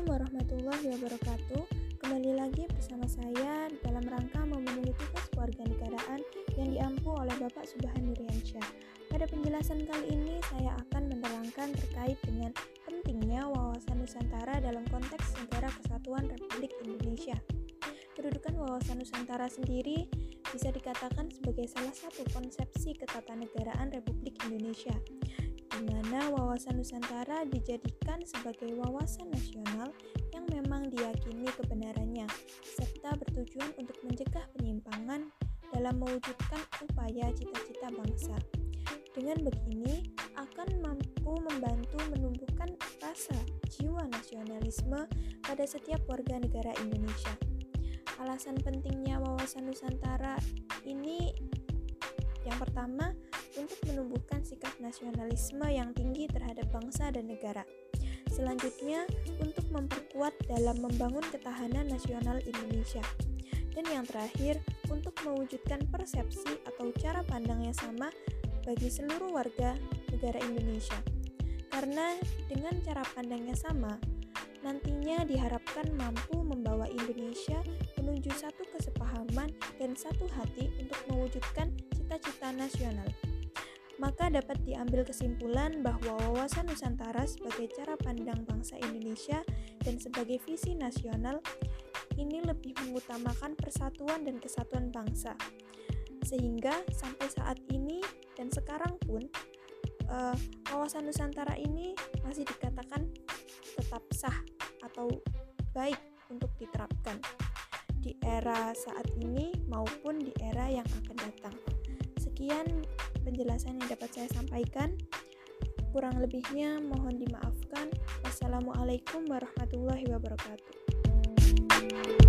Assalamualaikum warahmatullahi wabarakatuh. Kembali lagi bersama saya dalam rangka memenuhi tugas kewarganegaraan yang diampu oleh Bapak Subhan Nuryansyah. Pada penjelasan kali ini saya akan menerangkan terkait dengan pentingnya wawasan Nusantara dalam konteks negara kesatuan Republik Indonesia. Kedudukan wawasan Nusantara sendiri bisa dikatakan sebagai salah satu konsepsi ketatanegaraan Republik Indonesia di mana wawasan Nusantara dijadikan sebagai wawasan nasional yang memang diyakini kebenarannya, serta bertujuan untuk mencegah penyimpangan dalam mewujudkan upaya cita-cita bangsa. Dengan begini, akan mampu membantu menumbuhkan rasa jiwa nasionalisme pada setiap warga negara Indonesia. Alasan pentingnya wawasan Nusantara ini yang pertama, sikap nasionalisme yang tinggi terhadap bangsa dan negara. Selanjutnya, untuk memperkuat dalam membangun ketahanan nasional Indonesia. Dan yang terakhir, untuk mewujudkan persepsi atau cara pandang yang sama bagi seluruh warga negara Indonesia. Karena dengan cara pandangnya sama, nantinya diharapkan mampu membawa Indonesia menuju satu kesepahaman dan satu hati untuk mewujudkan cita-cita nasional. Maka dapat diambil kesimpulan bahwa wawasan Nusantara sebagai cara pandang bangsa Indonesia dan sebagai visi nasional ini lebih mengutamakan persatuan dan kesatuan bangsa. Sehingga sampai saat ini dan sekarang pun uh, wawasan Nusantara ini masih dikatakan tetap sah atau baik untuk diterapkan di era saat ini maupun di era yang akan datang. Sekian penjelasan yang dapat saya sampaikan. Kurang lebihnya mohon dimaafkan. Wassalamualaikum warahmatullahi wabarakatuh.